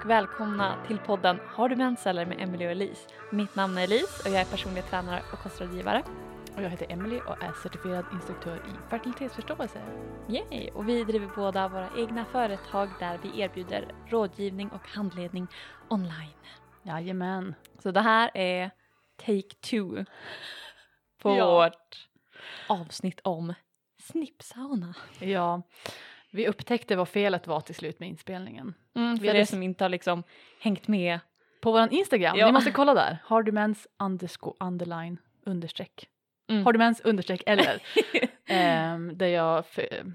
och välkomna till podden Har du mens eller med Emily och Elise. Mitt namn är Elise och jag är personlig tränare och kostrådgivare. Och jag heter Emily och är certifierad instruktör i fertilitetsförståelse. Yay! Och vi driver båda våra egna företag där vi erbjuder rådgivning och handledning online. Jajamän. Så det här är take two på Ja. vårt avsnitt om snippsauna. Ja, vi upptäckte vad felet var till slut med inspelningen. Mm, Vi för hade s- som inte har liksom hängt med. På vår Instagram, Ja. ni måste kolla där. Har du mens underscore underline understreck. Mm. Har du mens understreck eller. Ehm, där jag för,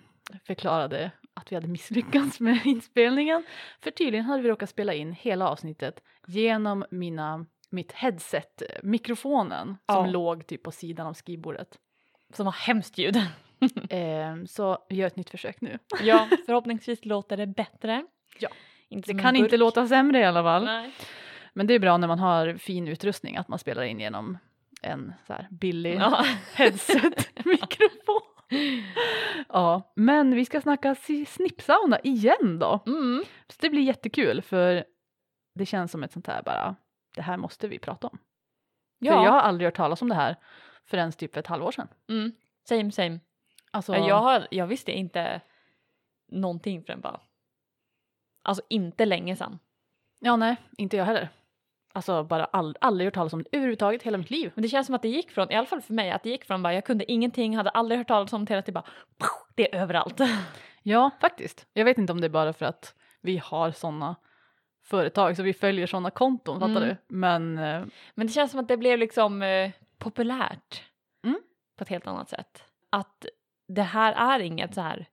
förklarade att vi hade misslyckats med inspelningen. För tydligen hade vi råkat spela in hela avsnittet genom mina, mitt headset, mikrofonen som Ja. låg typ på sidan av skrivbordet. Som har hemskt ljud. Ehm, så vi gör ett nytt försök nu. ja, förhoppningsvis låter det bättre. Ja. Inte Det kan inte låta sämre i alla fall. Nej. Men det är bra när man har fin utrustning att man spelar in genom en så här billig Ja. headset-mikrofon. ja, men vi ska snacka snippsauna igen då. Mm. Så det blir jättekul för det känns som ett sånt här bara, det här måste vi prata om. Ja. För jag har aldrig hört talas om det här förrän typ för ett halvår sedan. Mm. Same same. Alltså, Jag, har, jag visste inte någonting förrän bara. Alltså inte länge sedan. Ja, nej, inte jag heller. Alltså bara all, aldrig hört talas om det överhuvudtaget hela mitt liv. Men det känns som att det gick från, i alla fall för mig, att det gick från bara jag kunde ingenting, hade aldrig hört talas om det till att det bara det är överallt. Ja, faktiskt. Jag vet inte om det är bara för att vi har sådana företag så vi följer sådana konton, fattar Mm. du? Men eh, Men det känns som att det blev liksom eh, populärt Mm. på ett helt annat sätt. Att det här är inget så här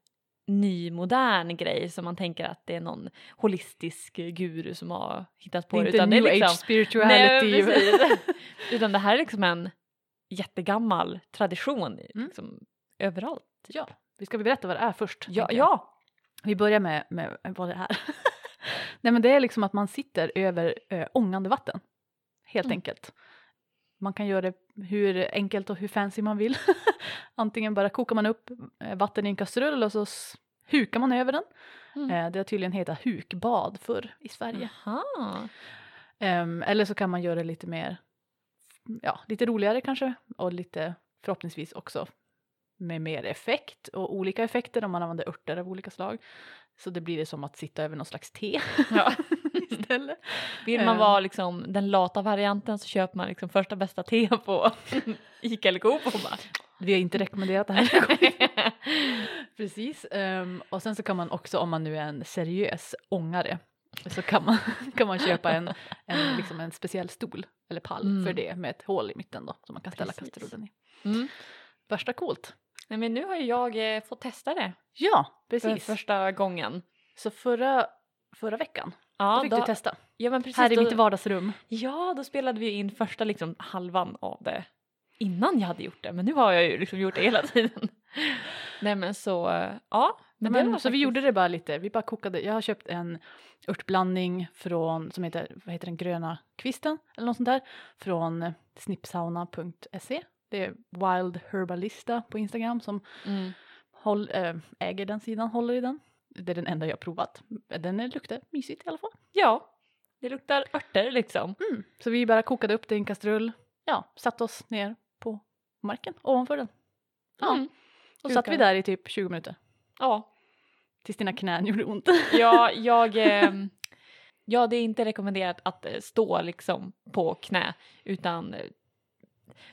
ny modern grej som man tänker att det är någon holistisk guru som har hittat på det är det. Utan new det är liksom, age spirituality. Nej, utan det här är liksom en jättegammal tradition Mm. liksom, överallt. ja, vi ska berätta vad det är först. Ja, ja. Vi börjar med, med vad det är. Nej men det är liksom att man sitter över äh, ångande vatten. Helt Mm. enkelt. Man kan göra det hur enkelt och hur fancy man vill. Antingen bara kokar man upp eh, vatten i en kastrull och så hukar man över den. Mm. Eh, det har tydligen hetat hukbad förr i Sverige. Ehm, eller så kan man göra det lite mer, ja, lite roligare kanske och lite förhoppningsvis också med mer effekt och olika effekter om man använder örter av olika slag. Så det blir det som att sitta över någon slags te Ja. istället. Vill man Eh. vara liksom den lata varianten så köper man liksom första bästa te på Ica eller Coop och bara Vi har inte rekommenderat det här. Precis. Ehm, och sen så kan man också om man nu är en seriös ångare så kan man, kan man köpa en, en, liksom en speciell stol eller pall Mm. för det med ett hål i mitten då som man kan ställa Precis. kastrullen i. mm. Värsta coolt. Nej men nu har ju jag eh, fått testa det Ja, för precis. första gången. Så förra, förra veckan Ja, då fick då, du testa. ja men precis. Här i då, mitt vardagsrum. Ja, då spelade vi in första liksom halvan av det innan jag hade gjort det. Men nu har jag ju liksom gjort det hela tiden. Nej men så, eh, ja. Men Men, så vi gjorde det bara lite, vi bara kokade. Jag har köpt en örtblandning från, som heter, vad heter den, gröna kvisten eller något sånt där. Från snippsauna.se. Det är Wild Herbalista på Instagram som Mm. håll, äh, äger den sidan, håller i den. Det är den enda jag har provat. Den luktar mysigt i alla fall. Ja, det luktar örter liksom. Mm. Så vi bara kokade upp det i en kastrull. Ja, satte oss ner på marken ovanför den. Ja, Mm. och satt vi där i typ 20 minuter. Ja, Tills dina knän gjorde ont. Ja, jag... ehm, ja, det är inte rekommenderat att eh, stå liksom på knä utan eh,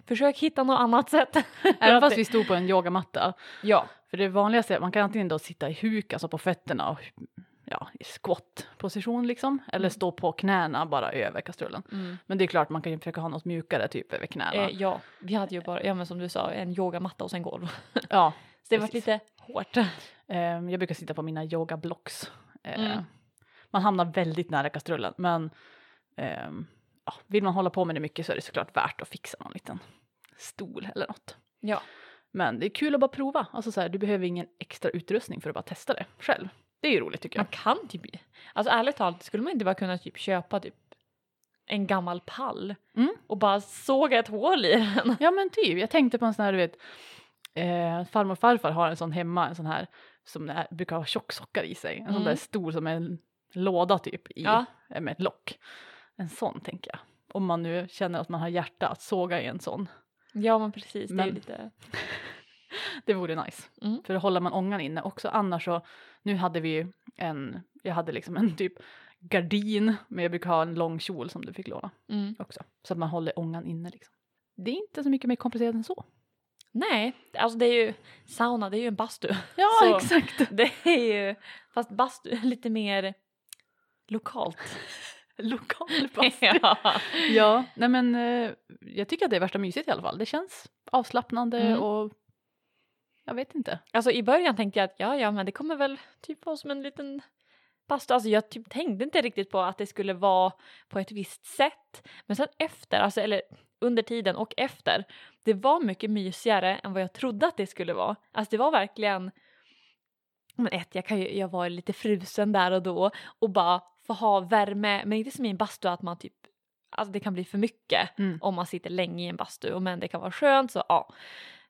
försök hitta något annat sätt. Även fast vi stod på en yogamatta. Ja, För det vanligaste är att man kan antingen då sitta i huk, alltså på fötterna och ja, i squat-position liksom. Eller Mm. stå på knäna bara över kastrullen. Men det är klart man kan ju försöka ha något mjukare typ över knäna. eh, ja, vi hade ju bara, ja men som du sa, en yogamatta och sen golv. ja, Så det var lite hårt. ehm, jag brukar sitta på mina yogablocks. Eh, Mm. Man hamnar väldigt nära kastrullen men ehm, ja, vill man hålla på med det mycket så är det såklart värt att fixa någon liten stol eller något. Ja. Men det är kul att bara prova. Alltså så här, du behöver ingen extra utrustning för att bara testa det själv. Det är ju roligt tycker jag. Man kan typ, alltså ärligt talat skulle man inte bara kunna typ köpa typ en gammal pall Mm. och bara såga ett hål i den. Ja men typ, jag tänkte på en sån här du vet, eh, farmor och farfar har en sån hemma, en sån här som är, brukar ha tjocksockar i sig. En sån Mm. där stor som är låda typ i, Ja. eh, med ett lock. En sån tänker jag. Om man nu känner att man har hjärta att såga i en sån. Ja men precis, det är Men- lite... Det vore nice. Mm. För då håller man ångan inne också. Annars så, nu hade vi ju en, jag hade liksom en typ gardin, men jag brukar ha en lång kjol som du fick låna Mm. också. Så att man håller ångan inne liksom. Det är inte så mycket mer komplicerat än så. Nej, alltså det är ju sauna, det är ju en bastu. Ja, Så- exakt. Det är ju, fast bastu är lite mer lokalt. Lokal bastu. ja. Ja, nej men eh, jag tycker att det är värsta mysigt i alla fall. Det känns avslappnande Mm. och jag vet inte. Alltså i början tänkte jag att ja, ja, men det kommer väl typ vara som en liten bastu. Alltså jag typ tänkte inte riktigt på att det skulle vara på ett visst sätt. Men sen efter, alltså eller under tiden och efter, det var mycket mysigare än vad jag trodde att det skulle vara. Alltså det var verkligen, men ett, jag, kan ju, jag var lite frusen där och då och bara få ha värme, men inte som i en bastu att man typ, alltså det kan bli för mycket Mm. om man sitter länge i en bastu och men det kan vara skönt så ja.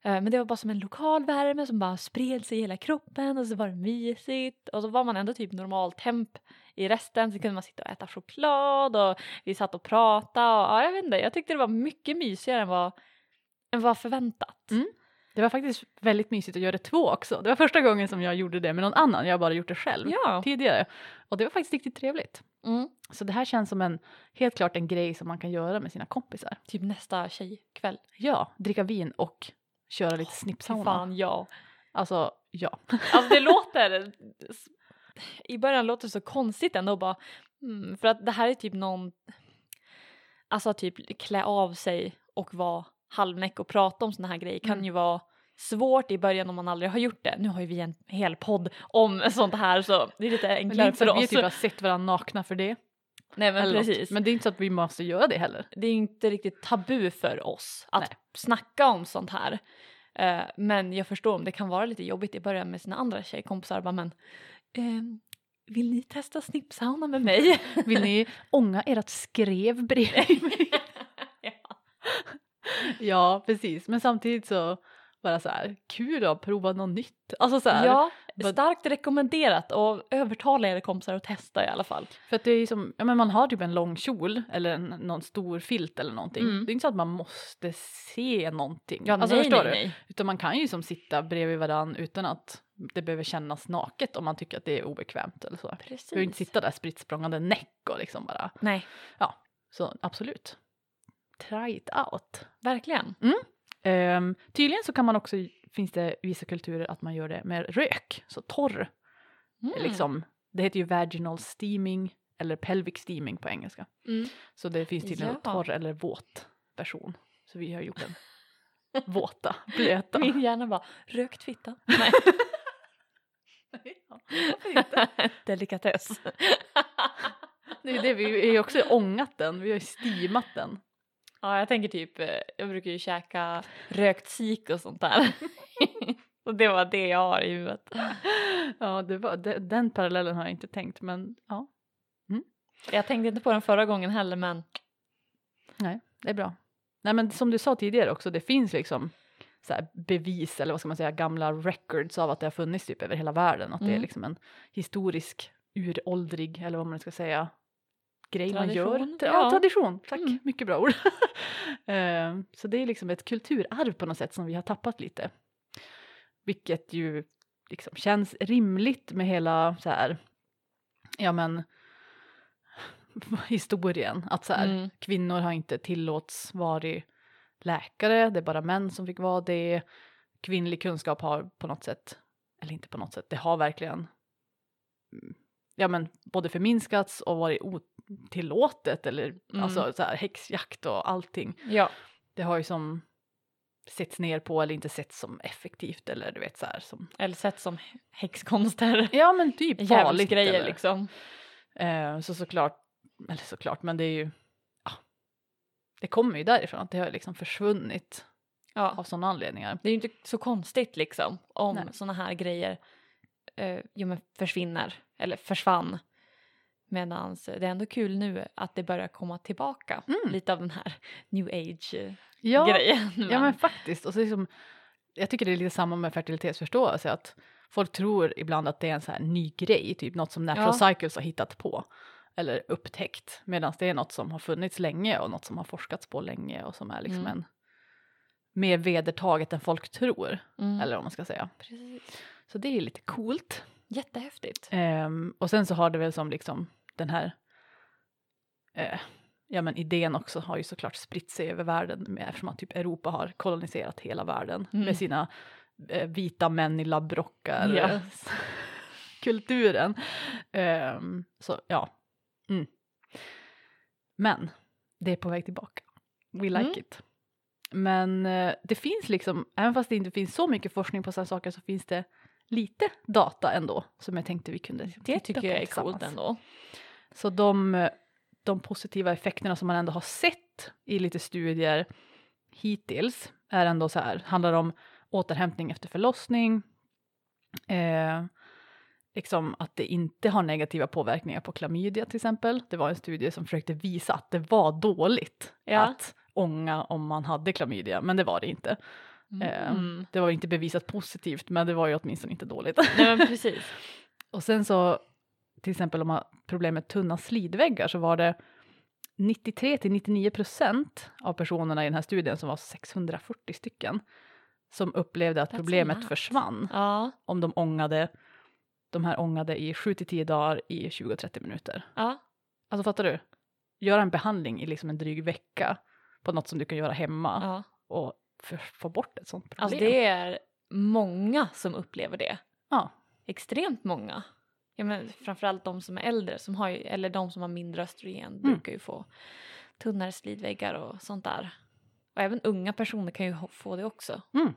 Eh, Men det var bara som en lokal värme som bara spred sig i hela kroppen och så var det mysigt och så var man ändå typ normal temp i resten så kunde man sitta och äta choklad och vi satt och pratade och ja, jag vet inte, jag tyckte det var mycket mysigare än vad, än vad förväntat. Mm. Det var faktiskt väldigt mysigt att göra det två också. Det var första gången som jag gjorde det med någon annan. Jag har bara gjort det själv Ja. tidigare. Och det var faktiskt riktigt trevligt. Mm. Så det här känns som en, helt klart en grej som man kan göra med sina kompisar. Typ nästa tjejkväll. Ja, dricka vin och köra lite Fy snippsauna. fan ja. Alltså, ja. Alltså det låter, i början låter det så konstigt ändå bara, mm, för att det här är typ någon, alltså typ klä av sig och vara halvnäck och prata om såna här grejer kan Mm. ju vara svårt i början om man aldrig har gjort det. Nu har ju vi en hel podd om sånt här så det är lite enklare för att vi oss. typ har sett varandra nakna för det. Nej men eller något. precis. Men det är inte så att vi måste göra det heller. det är inte riktigt tabu för oss att Nej. snacka om sånt här. Eh, men jag förstår om det kan vara lite jobbigt i början med sina andra tjejkompisar. Bara, men ehm, vill ni testa snippsauna med mig? Vill ni ånga ert skrev bredvid mig? ja. ja, precis. Men samtidigt så bara så här, kul att prova något nytt. Alltså så här, ja, starkt rekommenderat och övertala era kompisar att testa i alla fall. För att det är ju som, ja men man har typ en lång kjol eller en, någon stor filt eller någonting. Mm. Det är inte så att man måste se någonting. Ja, alltså nej, förstår nej, du? nej. Utan man kan ju som sitta bredvid varann utan att det behöver kännas naket om man tycker att det är obekvämt eller så. Du Precis. behöver inte sitta där spritt språngande näck och liksom bara. Nej, Så absolut. Try it out. verkligen. Ehm, tydligen så kan man också, finns det vissa kulturer att man gör det med rök, så torr. Mm. Liksom, det heter ju vaginal steaming eller pelvic steaming på engelska. Mm. Så det finns tydligen en Ja. torr eller våt version. Så vi har gjort en våta, blöta. Min hjärna bara, rökt fitta. Nej. Ja, inte? Delikatess. Det är det, vi har ju också ångat den, vi har ju steamat den. Ja, jag tänker typ, eh, jag brukar ju käka rökt sik och sånt där. och det var det jag har i huvudet. Ja, det var, det, den parallellen har jag inte tänkt men ja, Jag tänkte inte på den förra gången heller men det är bra. Nej men som du sa tidigare också, det finns liksom så bevis eller vad ska man säga, gamla records av att det har funnits typ över hela världen. Att det är Mm. liksom en historisk, uråldrig eller vad man ska säga, grej man gör. Tradition, Tra- ja. Tradition. Tack, Mm. mycket bra ord. Eh, så det är liksom ett kulturarv på något sätt som vi har tappat lite. Vilket ju liksom känns rimligt med hela så här, ja men historien. Att så här, Mm. kvinnor har inte tillåts vara läkare, det är bara män som fick vara det. Kvinnlig kunskap har på något sätt, eller inte på något sätt, det har verkligen mm, ja men både förminskats och varit otillåtet eller Mm. alltså så här häxjakt och allting. ja. Det har ju som setts ner på eller inte setts som effektivt eller du vet så här som Eller sett som häxkonster. ja men typ farligt eller, liksom. Eh, så såklart, eller såklart, men det är ju, ja, det kommer ju därifrån att det har liksom försvunnit Ja. av sådana anledningar. Det är ju inte så konstigt liksom om såna här grejer eh, jo, men försvinner eller försvann. Medan det är ändå kul nu att det börjar komma tillbaka. Mm. Lite av den här new age-grejen. Ja, ja men faktiskt. Och så liksom, jag tycker det är lite samma med fertilitetsförståelse, att folk tror ibland att det är en så här ny grej, typ något som Natural Ja. Cycles har hittat på eller upptäckt, medan det är något som har funnits länge och något som har forskats på länge och som är liksom Mm. en mer vedertaget än folk tror, Mm. eller vad man ska säga. Precis. Så det är lite coolt. Jättehäftigt. Ehm, och sen så har det väl som liksom den här eh, ja men idén också har ju såklart spritt sig över världen med, eftersom att typ Europa har koloniserat hela världen Mm. med sina eh, vita män i labbrockar eh, kulturen. Ehm, så ja. Mm. Men det är på väg tillbaka. We like Mm. it. Men eh, det finns liksom, även fast det inte finns så mycket forskning på sådana saker så finns det lite data ändå som jag tänkte vi kunde Det titta tycker på jag är coolt ändå. Så de, de positiva effekterna som man ändå har sett i lite studier hittills är ändå så här, handlar om återhämtning efter förlossning, eh, liksom att det inte har negativa påverkningar på klamydia till exempel. Det var en studie som försökte visa att det var dåligt Ja. att ånga om man hade klamydia, men det var det inte. Eh, Mm. Det var inte bevisat positivt, men det var ju åtminstone inte dåligt. Nej men precis. Och sen så, till exempel om man har problem med tunna slidväggar så var det 93 till 99 procent av personerna i den här studien som var 640 stycken som upplevde att That's problemet lot. försvann Ja, om de ångade de här ångade i 7 till 10 dagar i 20-30 minuter. ja, Alltså fattar du? Göra en behandling i liksom en dryg vecka på något som du kan göra hemma ja. och få bort ett sånt problem. Alltså det är många som upplever det. Ja, Extremt många. Ja, men framförallt de som är äldre, som har ju, eller de som har mindre östrogen Mm. brukar ju få tunnare slidväggar och sånt där. Och även unga personer kan ju få det också. mm.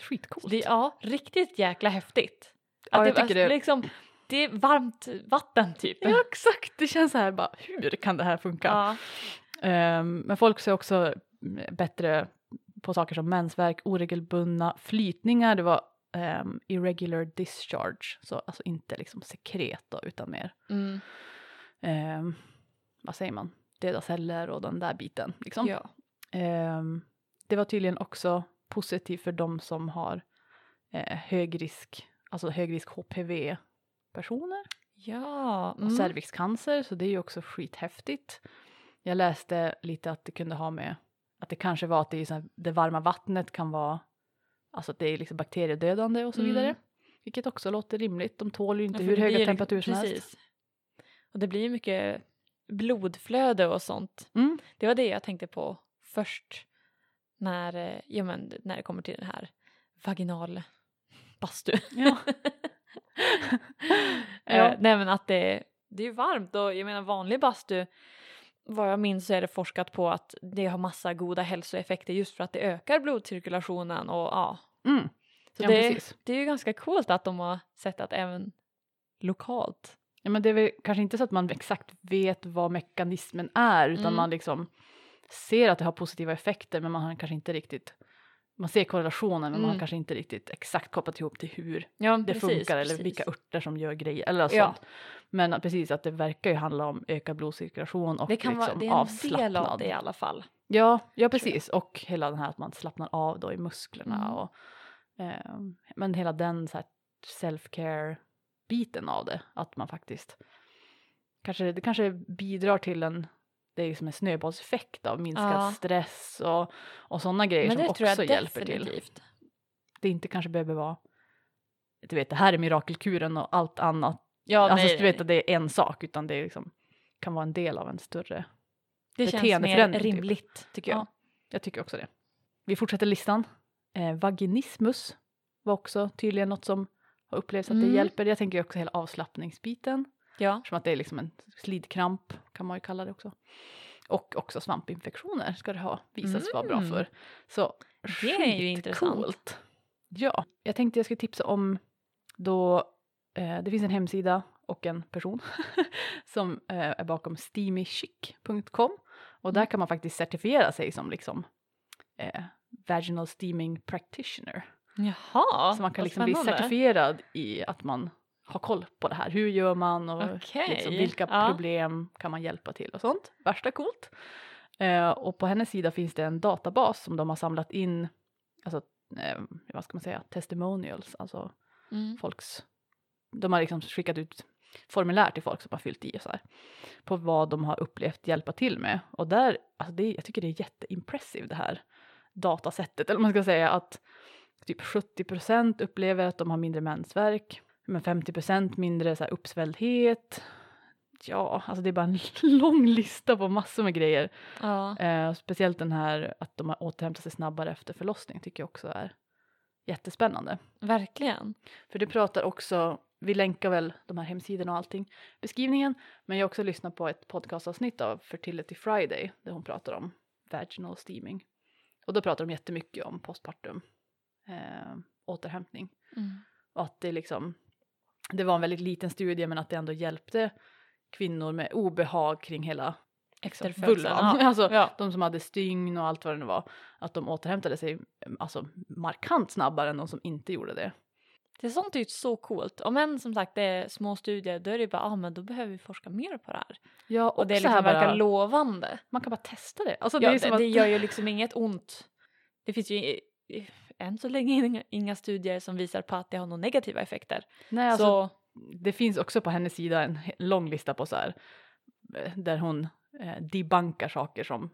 skitcoolt. Det, ja, riktigt jäkla häftigt. Ja, Att jag det, tycker det- Liksom, det är varmt vatten typ. Ja exakt, det känns så här bara hur kan det här funka? Ja. Ehm, men folk ser också bättre på saker som mensvärk, oregelbundna flytningar, det var ehm, irregular discharge, så alltså inte liksom sekret då, utan mer, Mm, ehm, vad säger man, döda celler och den där biten. Liksom. ja. Ehm, det var tydligen också positivt för de som har eh, hög risk, alltså hög risk HPV-personer Ja. och Mm. cervixcancer, så det är ju också skithäftigt. Jag läste lite att det kunde ha med, att det kanske var att det, här, det varma vattnet kan vara, alltså att det är liksom bakteriedödande och så Mm. vidare. Vilket också låter rimligt, de tål ju inte Ja, hur höga blir- temperaturer som helst. precis. Och det blir ju mycket blodflöde och sånt. Mm. Det var det jag tänkte på först när, eh, ja, men, när det kommer till den här vaginal bastu. Ja. Eh, Ja. nej men att det, det är ju varmt och jag menar vanlig bastu vad jag minns så är det forskat på att det har massa goda hälsoeffekter just för att det ökar blodcirkulationen och ja. Mm. Så Ja, det, precis. det är ju ganska coolt att de har sett att även lokalt. Ja, men det är väl kanske inte så att man exakt vet vad mekanismen är utan Mm. man liksom ser att det har positiva effekter men man har kanske inte riktigt man ser korrelationen men man Mm. kanske inte riktigt exakt kopplat ihop till hur Ja, det precis, funkar eller precis. vilka örter som gör grejer eller Ja. sånt. Men att precis att det verkar ju handla om ökad blodcirkulation och Det kan liksom vara, det är en avslappnad. del av det i alla fall. Ja, ja precis och hela den här att man slappnar av då i musklerna Mm. och ehm, men hela den så här self-care biten av det att man faktiskt kanske det kanske bidrar till en det är liksom en snöbollseffekt av minskad Ja. stress och, och sådana grejer som det också hjälper till. Det inte kanske behöver vara du vet det här är mirakelkuren och allt annat. Ja, alltså nej, du vet att det är en sak utan det liksom, kan vara en del av en större. det känns mer beteendeförändring, typ. rimligt tycker jag. Ja. Jag tycker också det. Vi fortsätter listan. Eh, vaginismus var också tydligen något som har upplevts att det Mm. hjälper. Jag tänker också hela avslappningsbiten. Ja. Som att det är liksom en slidkramp kan man ju kalla det också. Och också svampinfektioner ska det ha visats vara bra Mm. för. Så Det är ju intressant. skitcoolt. Ja, jag tänkte jag skulle tipsa om då eh, det finns en hemsida och en person som eh, är bakom steamychic.com och där Mm. kan man faktiskt certifiera sig som liksom eh, vaginal steaming practitioner. Jaha, Så man kan liksom bli certifierad i att man har koll på det här. Hur gör man och Okej, liksom, vilka ja. problem kan man hjälpa till och sånt. Värsta coolt. Eh, och på hennes sida finns det en databas som de har samlat in, alltså eh, vad ska man säga, testimonials, alltså Mm. folks, de har liksom skickat ut formulär till folk som har fyllt i och så här, på vad de har upplevt hjälpa till med. Och där, alltså det, jag tycker det är jätteimpressive det här datasättet, eller man ska säga att typ 70% upplever att de har mindre mensvärk, men 50% mindre så här uppsvälldhet. Ja, alltså det är bara en lång lista på massor med grejer. Ja. Eh, speciellt den här att de har återhämtat sig snabbare efter förlossning tycker jag också är jättespännande. Verkligen. För det pratar också, vi länkar väl de här hemsidorna och allting beskrivningen, men jag har också lyssnat på ett podcastavsnitt av Fertility Friday där hon pratar om vaginal steaming. Och då pratar de jättemycket om postpartum eh, återhämtning. Mm. Och att det liksom, det var en väldigt liten studie men att det ändå hjälpte kvinnor med obehag kring hela vulvan. Ja. Alltså ja. de som hade stygn och allt vad det nu var, att de återhämtade sig alltså, markant snabbare än de som inte gjorde det. Det är sånt är ju så coolt. Om än som sagt det är små studier då är det bara, ah, men då behöver vi forska mer på det här. Ja, Och det så liksom här verkar bara, lovande. man kan bara testa det. Alltså, Ja, det, det, är som det att, gör ju liksom inget ont. Det finns ju än så länge inga, inga studier som visar på att det har några negativa effekter. nej, alltså, så det finns också på hennes sida en lång lista på så här, eh, där hon eh, debankar saker som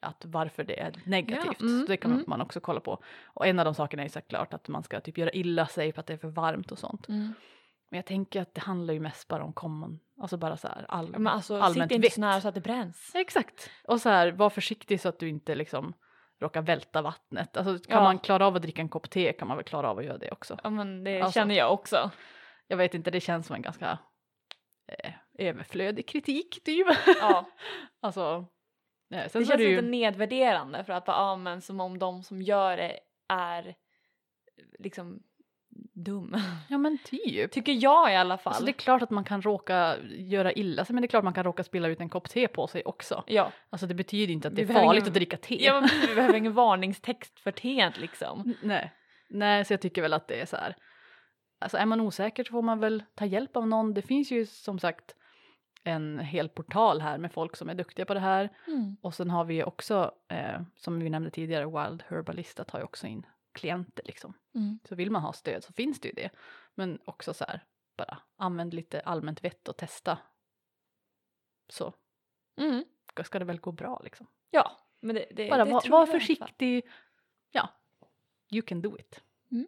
att varför det är negativt. Ja, mm, så det kan mm. man också kolla på. Och en av de sakerna är såklart att man ska typ göra illa sig för att det är för varmt och sånt. mm. Men jag tänker att det handlar ju mest bara om common, alltså bara så här all, men alltså, allmänt sitt inte så nära så att det bränns. Exakt. Och så här, var försiktig så att du inte liksom råkar välta vattnet. Alltså kan Ja. man klara av att dricka en kopp te kan man väl klara av att göra det också. Ja men det Alltså. känner jag också. Jag vet inte, det känns som en ganska eh, överflödig kritik typ. Ja. alltså, eh, sen Det känns det ju, lite nedvärderande för att bara, ja men som om de som gör det är liksom dum. ja men typ. Tycker jag i alla fall. Alltså det är klart att man kan råka göra illa sig men det är klart man kan råka spilla ut en kopp te på sig också. Ja. Alltså det betyder inte att Vi det är behöver farligt ingen- att dricka te. ja men vi behöver ingen varningstext för teet liksom. Nej. Nej, så jag tycker väl att det är så här. Alltså är man osäker så får man väl ta hjälp av någon. Det finns ju som sagt en hel portal här med folk som är duktiga på det här. Mm. Och sen har vi också, eh, som vi nämnde tidigare, Wild Herbalista tar ju också in klienter liksom. Mm. Så vill man ha stöd så finns det ju det. Men också så här, bara använd lite allmänt vett och testa. Så Mm. ska- ska det väl gå bra liksom. Ja, men det, det, Bara det var, var försiktig. Ja, you can do it. Mm.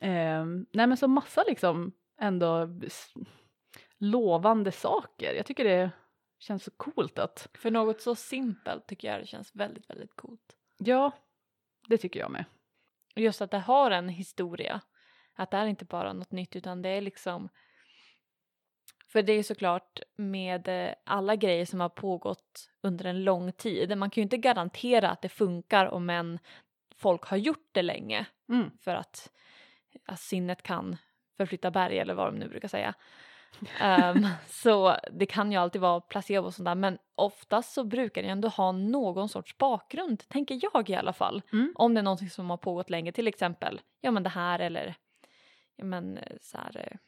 Ehm, nej men så massa liksom ändå lovande saker. Jag tycker det känns så coolt att, För något så simpelt tycker jag det känns väldigt, väldigt coolt. ja, det tycker jag med. Och just att det har en historia. Att det är inte bara något nytt utan det är liksom för det är såklart med eh, alla grejer som har pågått under en lång tid. Man kan ju inte garantera att det funkar om en folk har gjort det länge Mm. för att, att sinnet kan förflytta berg eller vad de nu brukar säga. Ehm, så det kan ju alltid vara placebo och sånt där men oftast så brukar det ändå ha någon sorts bakgrund, tänker jag i alla fall. Mm. Om det är någonting som har pågått länge, till exempel ja men det här eller ja men så här,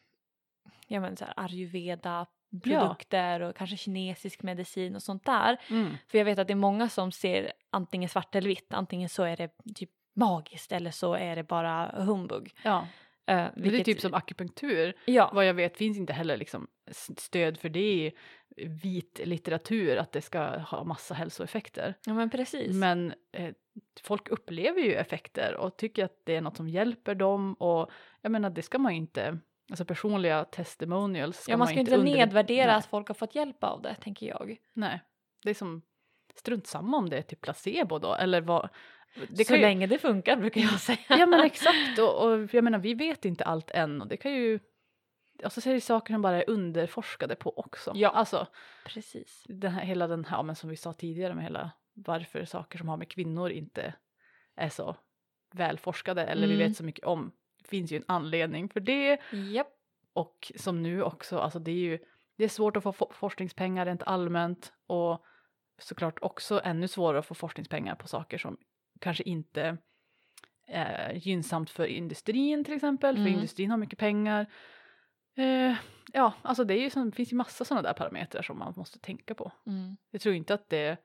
ja men så här ayurveda produkter och kanske kinesisk medicin och sånt där. Mm. För jag vet att det är många som ser antingen svart eller vitt, antingen så är det typ magiskt eller så är det bara humbug. Ja, Uh, det är typ som akupunktur. Ja, Vad jag vet finns inte heller liksom stöd för det i vit litteratur att det ska ha massa hälsoeffekter. ja men precis. Men eh, folk upplever ju effekter och tycker att det är något som hjälper dem och jag menar det ska man ju inte, alltså personliga testimonials ska ja, man ska inte inte nedvärdera Nej, att folk har fått hjälp av det, tänker jag. nej, det är som strunt samma om det är typ placebo då eller vad. Det så ju, länge det funkar brukar jag säga. ja men exakt och, och jag menar vi vet inte allt än och det kan ju, alltså så är det saker som bara är underforskade på också. Ja. Alltså Precis. den här, hela den här, ja, men som vi sa tidigare med hela varför saker som har med kvinnor inte är så välforskade eller vi Mm. vet så mycket om. Det finns ju en anledning för det Japp. och som nu också, alltså det är ju det är svårt att få fo- forskningspengar rent allmänt och såklart också ännu svårare att få forskningspengar på saker som kanske inte är gynnsamt för industrin till exempel, för Mm. industrin har mycket pengar. Eh, ja, alltså det, ju det finns ju massa sådana där parametrar som man måste tänka på. Mm. Jag tror inte att det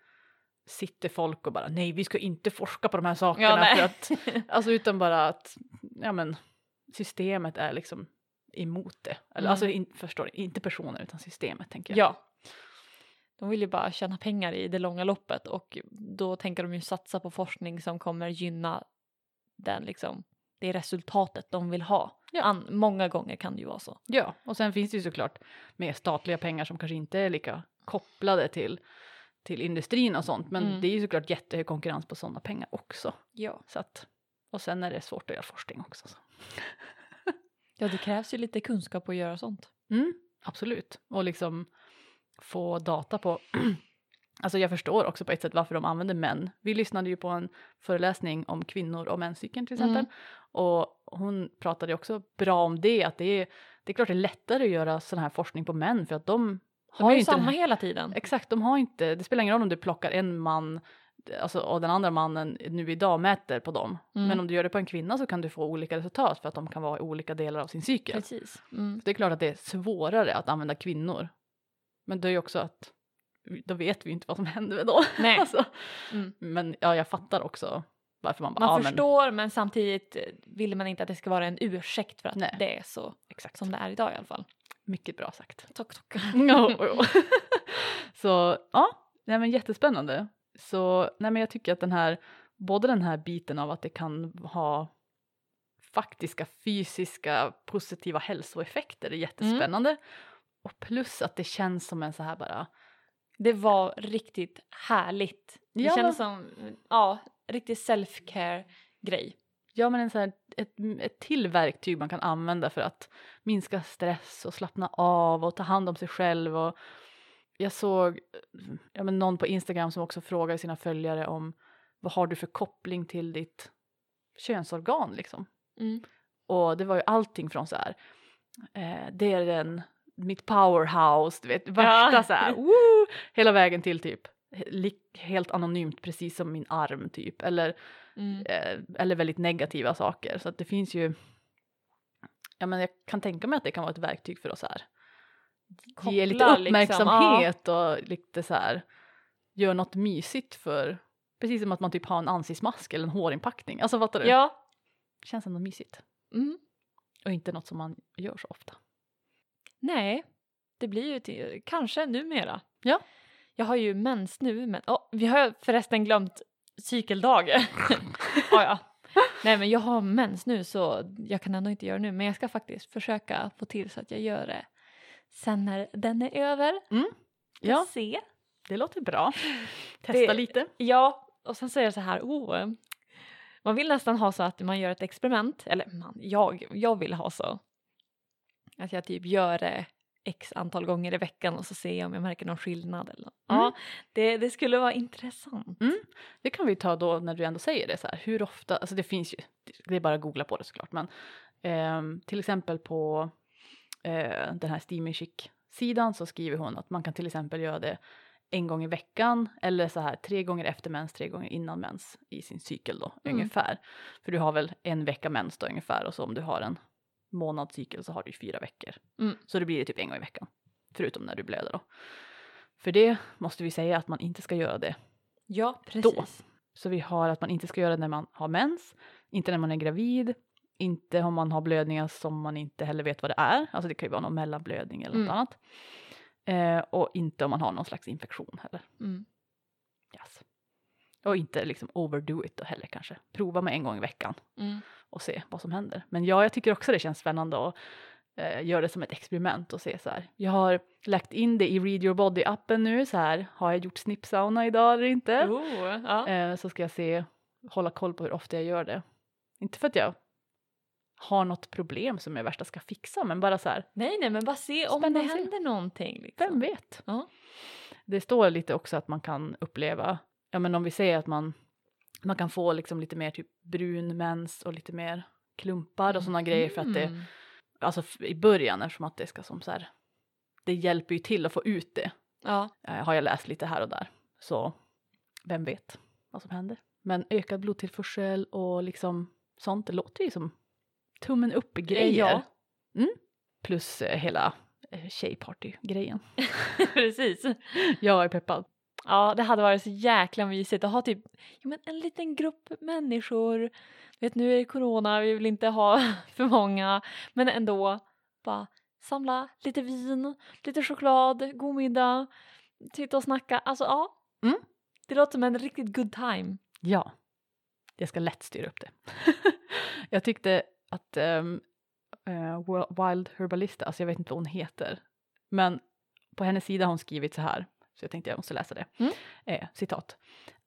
sitter folk och bara nej vi ska inte forska på de här sakerna Ja, för att, alltså utan bara att, ja men systemet är liksom emot det. Eller Mm. alltså in, förstår, inte personen utan systemet tänker jag. Ja. De vill ju bara tjäna pengar i det långa loppet och då tänker de ju satsa på forskning som kommer gynna den liksom, det resultatet de vill ha. Ja. An, många gånger kan det ju vara så. Ja, och sen finns det ju såklart mer statliga pengar som kanske inte är lika kopplade till, till industrin och sånt. Men Mm. det är ju såklart jättehög konkurrens på sådana pengar också. Ja. Så att, och sen är det svårt att göra forskning också. Så. ja, det krävs ju lite kunskap att göra sånt. Mm, absolut. Och liksom få data på Alltså jag förstår också på ett sätt varför de använder män. Vi lyssnade ju på en föreläsning om kvinnor och menscykeln till exempel. Mm. Och hon pratade också bra om det, att det är, det är klart det är lättare att göra sån här forskning på män för att de De har är ju inte samma hela tiden. Exakt, de har inte, det spelar ingen roll om du plockar en man alltså, och den andra mannen nu idag mäter på dem. Mm. Men om du gör det på en kvinna så kan du få olika resultat för att de kan vara i olika delar av sin cykel. Precis. Mm. Det är klart att det är svårare att använda kvinnor. Men det är ju också att då vet vi inte vad som händer dem. Nej. alltså. Mm. Men ja, jag fattar också varför man bara, Man men, förstår men... samtidigt eh, vill man inte att det ska vara en ursäkt för att Nej. det är så exakt. som det är idag i alla fall. Mycket bra sagt. Tack, tack. Så ja, nej, men jättespännande. Så nej, men jag tycker att den här, både den här biten av att det kan ha faktiska fysiska positiva hälsoeffekter är jättespännande. Och plus att det känns som en så här bara, Det var riktigt härligt. Det Ja, kändes som, ja, riktig self-care grej. ja men en så här, ett, ett till verktyg man kan använda för att minska stress och slappna av och ta hand om sig själv. Och jag såg ja, men någon på Instagram som också frågade sina följare om vad har du för koppling till ditt könsorgan liksom. Mm. Och det var ju allting från så här, eh, det är den, mitt powerhouse, du vet, värsta Ja. så här, woo, hela vägen till typ helt anonymt precis som min arm typ eller, Mm. eh, eller väldigt negativa saker så att det finns ju ja men jag kan tänka mig att det kan vara ett verktyg för så här ge lite Koppla, liksom, uppmärksamhet och lite så här gör något mysigt för precis som att man typ har en ansiktsmask eller en hårinpackning alltså fattar du? Ja. Känns ändå mysigt Mm. och inte något som man gör så ofta. Nej, det blir ju till, kanske numera. Ja. Jag har ju mens nu, men oh, vi har förresten glömt cykeldag. ja, ja. Nej, men jag har mens nu så jag kan ändå inte göra det nu, men jag ska faktiskt försöka få till så att jag gör det sen när den är över. Mm. Ja. Se. Det låter bra. Testa Det- lite. Ja, och sen säger jag så här, oh, man vill nästan ha så att man gör ett experiment, eller man, jag, jag vill ha så. Att jag typ gör det x antal gånger i veckan och så ser jag om jag märker någon skillnad. Eller. Mm. Ja, det, det skulle vara intressant. Det kan vi ta då när du ändå säger det så här. Hur ofta, alltså det finns ju, det är bara att googla på det såklart, men ehm, till exempel på eh, den här Steamy Chic-sidan så skriver hon att man kan till exempel göra det en gång i veckan eller så här tre gånger efter mens, tre gånger innan mens i sin cykel då Mm. ungefär. För du har väl en vecka mens då ungefär och så om du har en månadscykel så har du fyra veckor. Mm. Så det blir det typ en gång i veckan. Förutom när du blöder då. För det måste vi säga att man inte ska göra det Ja, precis. så vi har att man inte ska göra det när man har mens, inte när man är gravid, inte om man har blödningar som man inte heller vet vad det är, alltså det kan ju vara någon mellanblödning eller något Mm. annat. Eh, och inte om man har någon slags infektion heller. Mm. Och inte liksom overdo it då heller kanske. Prova med en gång i veckan Mm. och se vad som händer. Men ja, jag tycker också det känns spännande att eh, göra det som ett experiment och se så här. Jag har lagt in det i Read Your Body-appen nu så här. Har jag gjort snippsauna idag eller inte? Oh, ja. Eh, så ska jag se, hålla koll på hur ofta jag gör det. Inte för att jag har något problem som jag värsta ska fixa, men bara så här, Nej, nej, men bara se om det händer någonting. Liksom. vem vet? Ja. Det står lite också att man kan uppleva, ja men om vi säger att man, man kan få liksom lite mer typ brun mens och lite mer klumpar och sådana grejer för att det, Mm. alltså i början eftersom att det ska som så här, det hjälper ju till att få ut det, Ja, eh, har jag läst lite här och där. Så vem vet vad som händer. Men ökad blodtillförsel och liksom sånt, det låter ju som tummen upp-grejer. Ja. Mm. Plus eh, hela eh, tjejparty-grejen. precis. Jag är peppad. Ja, det hade varit så jäkla mysigt att ha typ ja, men en liten grupp människor. Du vet, nu är det corona, vi vill inte ha för många, men ändå bara samla lite vin, lite choklad, god middag, sitta och snacka. Alltså ja, Mm. det låter som en riktigt good time. Ja, jag ska lätt styra upp det. jag tyckte att eh, Wo- Wild Herbalista, alltså jag vet inte vad hon heter, men på hennes sida har hon skrivit så här, så jag tänkte jag måste läsa det. Mm. Eh, citat.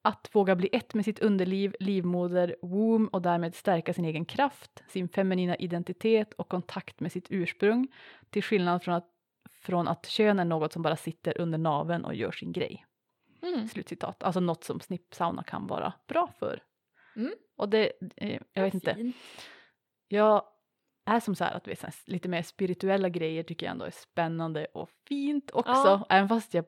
Att våga bli ett med sitt underliv, livmoder, womb och därmed stärka sin egen kraft, sin feminina identitet och kontakt med sitt ursprung, till skillnad från att, från att kön är något som bara sitter under naveln och gör sin grej. Mm. Slutcitat. Alltså något som snippsauna kan vara bra för. Mm. Och det, eh, jag vet inte, Fint. jag är som så här att vet, lite mer spirituella grejer tycker jag ändå är spännande och fint också. Ja. Även fast jag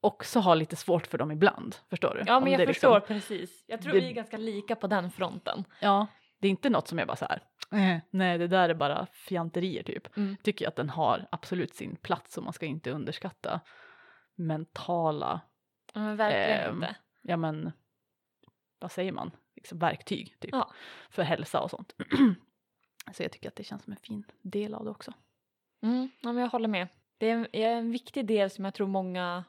också har lite svårt för dem ibland. Förstår du? Ja, men jag förstår Liksom, precis. Jag tror det- vi är ganska lika på den fronten. ja, det är inte något som jag bara så här, eh, nej det där är bara fjanterier typ. Mm. Tycker jag att den har absolut sin plats och man ska inte underskatta mentala, Ja, men verkligen Ehm, inte. ja men, vad säger man, liksom verktyg typ. Ja. för hälsa och sånt. Så jag tycker att det känns som en fin del av det också. Mm, ja, men jag håller med. Det är en, är en viktig del som jag tror många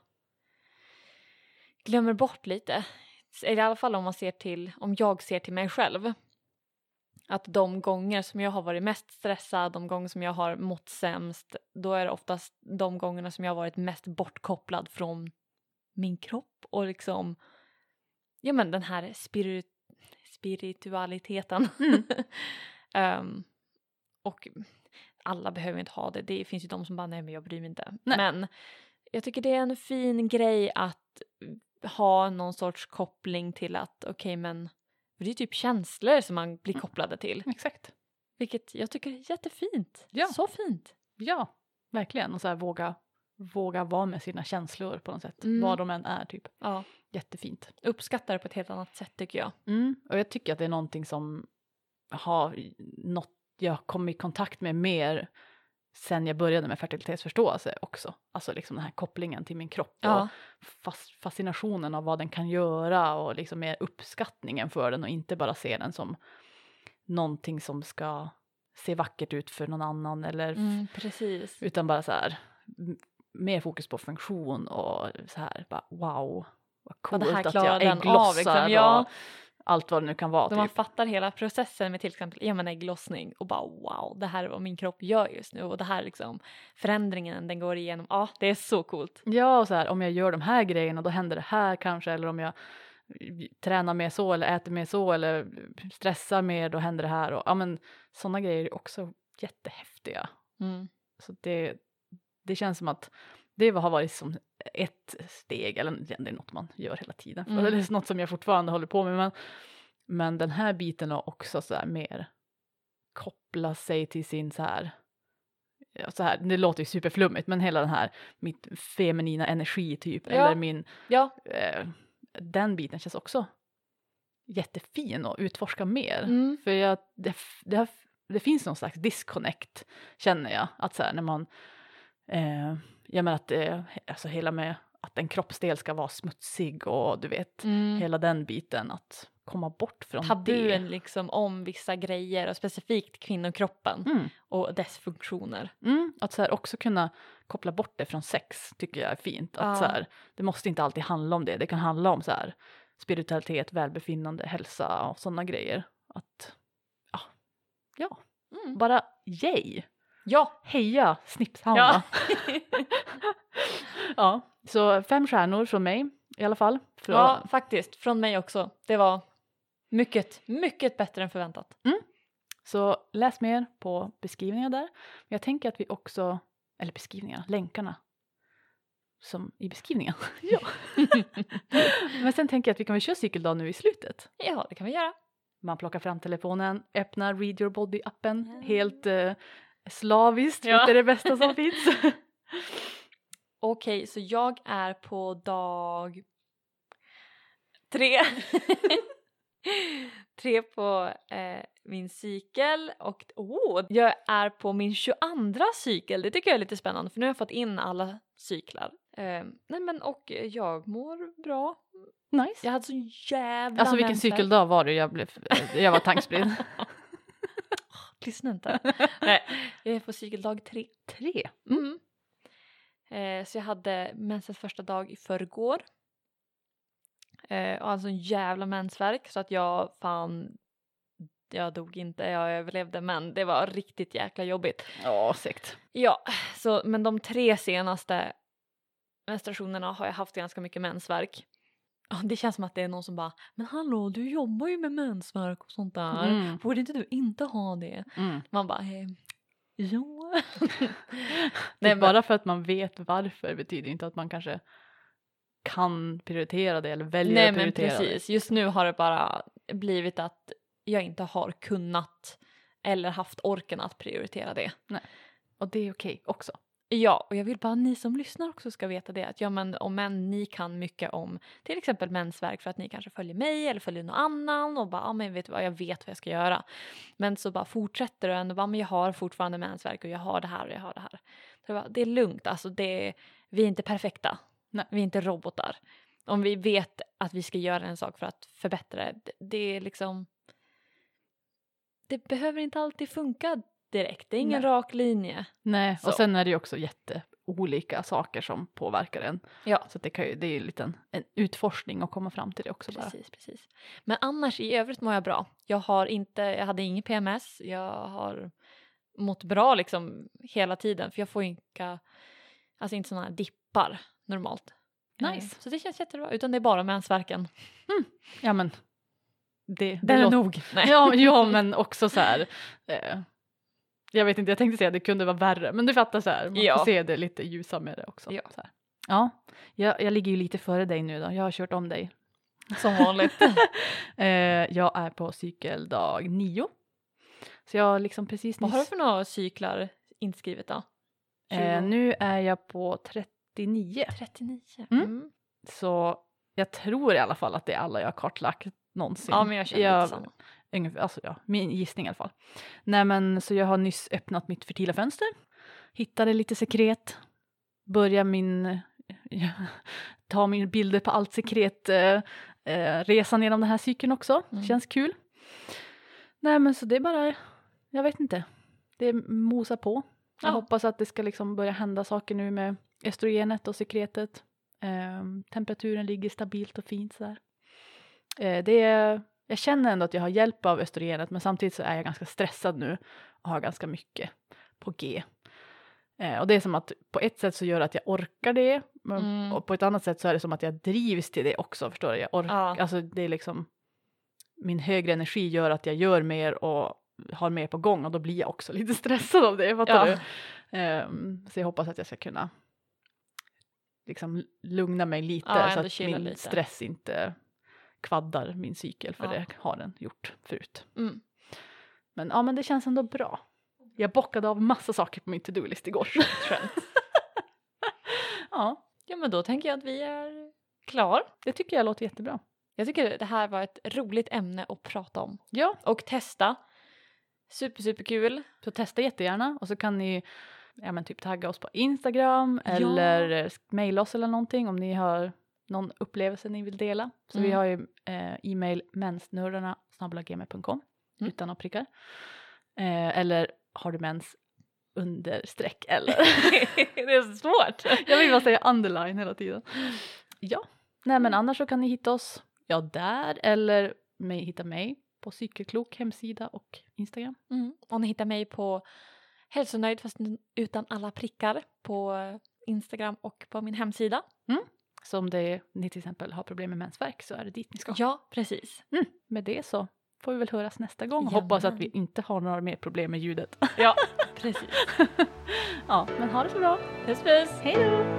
glömmer bort lite. I alla fall om man ser till, om jag ser till mig själv. Att de gånger som jag har varit mest stressad, de gånger som jag har mått sämst, då är det oftast de gångerna som jag har varit mest bortkopplad från min kropp och liksom, ja men den här spirit, spiritualiteten. Mm. Ehm, och alla behöver inte ha det. Det finns ju de som bara, nej men jag bryr mig inte. Nej. Men jag tycker det är en fin grej att ha någon sorts koppling till att okej men för det är typ känslor som man blir kopplade till. Exakt. Vilket jag tycker är jättefint. Ja. Så fint. Ja, verkligen. Och så här våga, våga vara med sina känslor på något sätt. Mm. Vad de än är typ. Ja. Jättefint. Uppskattar det på ett helt annat sätt tycker jag. Mm. Och jag tycker att det är någonting som har något jag kom i kontakt med mer sen jag började med fertilitetsförståelse också. Alltså liksom den här kopplingen till min kropp Ja. och fas- fascinationen av vad den kan göra och liksom mer uppskattningen för den och inte bara se den som någonting som ska se vackert ut för någon annan eller Mm, utan bara så här mer fokus på funktion och så här bara wow vad coolt att jag av, ägglossar liksom. Ja. och allt vad det nu kan vara Då man typ. fattar hela processen med till exempel ja, men ägglossning och bara wow, det här är vad min kropp gör just nu och det här liksom förändringen den går igenom. Ja, det är så coolt. Ja och så här om jag gör de här grejerna då händer det här kanske eller om jag tränar mer så eller äter mer så eller stressar mer då händer det här och ja men sådana grejer är också jättehäftiga. Mm. Så det, det känns som att det har varit som ett steg, eller det är något man gör hela tiden, Mm. eller det är något som jag fortfarande håller på med. Men, men den här biten har också så här mer koppla sig till sin så här, så här, det låter ju superflummigt, men hela den här mitt feminina energi typ, Ja. eller min, Ja, eh, den biten känns också jättefin att utforska mer. mm. För jag, det, det, det finns någon slags disconnect känner jag. Att så här, när man, eh, jag menar att det, alltså hela med att en kroppsdel ska vara smutsig och du vet Mm. hela den biten att komma bort från tabun det. liksom om vissa grejer och specifikt kvinnokroppen Mm, och dess funktioner. mm, att så här också kunna koppla bort det från sex tycker jag är fint. Att Ja. så här, det måste inte alltid handla om det. Det kan handla om så här, spiritualitet, välbefinnande, hälsa och sådana grejer. Att ja, ja, Mm. bara yay! Ja, Heja Snippsauna! ja. Ja, så fem stjärnor från mig i alla fall. För ja, faktiskt. Från mig också. Det var mycket, mycket bättre än förväntat. Så läs mer på beskrivningar där. Men jag tänker att vi också, eller beskrivningar, länkarna. Som i beskrivningen. ja. Men sen tänker jag att vi kan väl köra cykeldag nu i slutet. Ja, det kan vi göra. Man plockar fram telefonen, öppnar Read Your Body-appen Ja. helt eh, slaviskt, Ja. det är det bästa som finns. Okej, så jag är på dag tre. tre på eh, min cykel och oh, jag är på min 22 cykel. Det tycker jag är lite spännande för nu har jag fått in alla cyklar Eh, nej men och jag mår bra. Nice. Jag hade så jävla Alltså vilken mensvärk. cykeldag var det? Jag, blev, jag var tankspridd. Lyssna inte. nej, jag är på cykeldag tre. Tre? Mm. Eh, så jag hade mensens första dag i förrgår. Eh, och alltså en jävla mensvärk så att jag fan jag dog inte, jag överlevde men det var riktigt jäkla jobbigt. Ja, segt. Ja, så, men de tre senaste menstruationerna har jag haft ganska mycket mensvärk. Ja, Det känns som att det är någon som bara “men hallå du jobbar ju med mensvärk och sånt där, Mm. borde inte du inte ha det?” Mm. Man bara eh, “ja”. Nej, men- bara för att man vet varför betyder inte att man kanske kan prioritera det eller väljer Nej att men prioritera precis, just nu har det bara blivit att jag inte har kunnat eller haft orken att prioritera det. det. Och det är okej också. Ja, och jag vill bara att ni som lyssnar också ska veta det. Att ja, men om än ni kan mycket om till exempel mensvärk för att ni kanske följer mig eller följer någon annan och bara, ja men vet du vad, jag vet vad jag ska göra. Men så bara fortsätter du ändå, bara, men jag har fortfarande mensvärk och jag har det här och jag har det här. Så bara, det är lugnt, alltså det, vi är inte perfekta. Nej. Vi är inte robotar. Om vi vet att vi ska göra en sak för att förbättra det, det är liksom det behöver inte alltid funka direkt, det är ingen Nej. rak linje. Nej, Så. och sen är det ju också jätteolika saker som påverkar en. Ja. Så det, kan ju, det är ju en liten en utforskning att komma fram till det också bara. Precis, precis. Men annars i övrigt mår jag bra. Jag har inte, jag hade ingen PMS, jag har mått bra liksom hela tiden för jag får inga, alltså inte sådana här dippar normalt. Eh, Nice. Så det känns jättebra, utan det är bara mensvärken. Ja men. Det, det Den är låter- nog. Nej. Ja, ja men också så här. Eh, jag vet inte, jag tänkte säga att det kunde vara värre. Men du fattar så här, man Ja. får se det lite ljusa med det också. Ja. Ja, jag, jag ligger ju lite före dig nu då. Jag har kört om dig. Som vanligt. Eh, jag är på cykeldag nio. Så jag har liksom precis Vad har du nyss... för några cyklar inskrivet då? Eh, 20? nu är jag på 39. 39. Mm. Mm. Så jag tror i alla fall att det är alla jag har kartlagt någonsin. Ja men jag känner jag, samma. Ungefär, alltså ja, min gissning i alla fall. Nej men så jag har nyss öppnat mitt fertila fönster. Hittade lite sekret. Börjar min, ja, ta min bilder på allt sekret eh, eh, resan genom den här cykeln också. Mm. Känns kul. Nej men så det är bara, jag vet inte. Det mosar på. Jag Ja. hoppas att det ska liksom börja hända saker nu med östrogenet och sekretet. Ehm, temperaturen ligger stabilt och fint så här. Eh, det är, jag känner ändå att jag har hjälp av östrogenet men samtidigt så är jag ganska stressad nu och har ganska mycket på G. Eh, och det är som att på ett sätt så gör det att jag orkar det men, Mm. och på ett annat sätt så är det som att jag drivs till det också förstår du? Jag orkar, Ja. alltså det är liksom min högre energi gör att jag gör mer och har mer på gång och då blir jag också lite stressad av det, fattar Ja. du? Ehm, så jag hoppas att jag ska kunna liksom lugna mig lite Ja, så att min lite. stress inte kvaddar min cykel för Ja. det har den gjort förut. Mm. Men ja, men det känns ändå bra. Jag bockade av massa saker på min to-do-list igår. Ja, Ja men då tänker jag att vi är klar. det tycker jag låter jättebra. Jag tycker det här var ett roligt ämne att prata om Ja, och testa. Super super kul. så testa jättegärna och så kan ni ja, men typ tagga oss på Instagram Ja. eller mejla oss eller någonting om ni har någon upplevelse ni vill dela. Så vi Mm. har ju eh, e-mail mensnördarna gmail.com Mm. utan några prickar. Eh, eller har du mens understreck eller det är så svårt. jag vill bara säga underline hela tiden. Ja, nej men annars så kan ni hitta oss ja där eller mig, hitta mig på Cykelklok hemsida och Instagram. Mm. Och ni hittar mig på hälsonöjd fast utan alla prickar på Instagram och på min hemsida. Så om det, ni till exempel har problem med mensvärk så är det dit ni ska. Ja, precis. Mm, med det så får vi väl höras nästa gång. Jajamän. Hoppas att vi inte har några mer problem med ljudet. Ja, precis. ja, men ha det så bra. Puss puss! Hej då!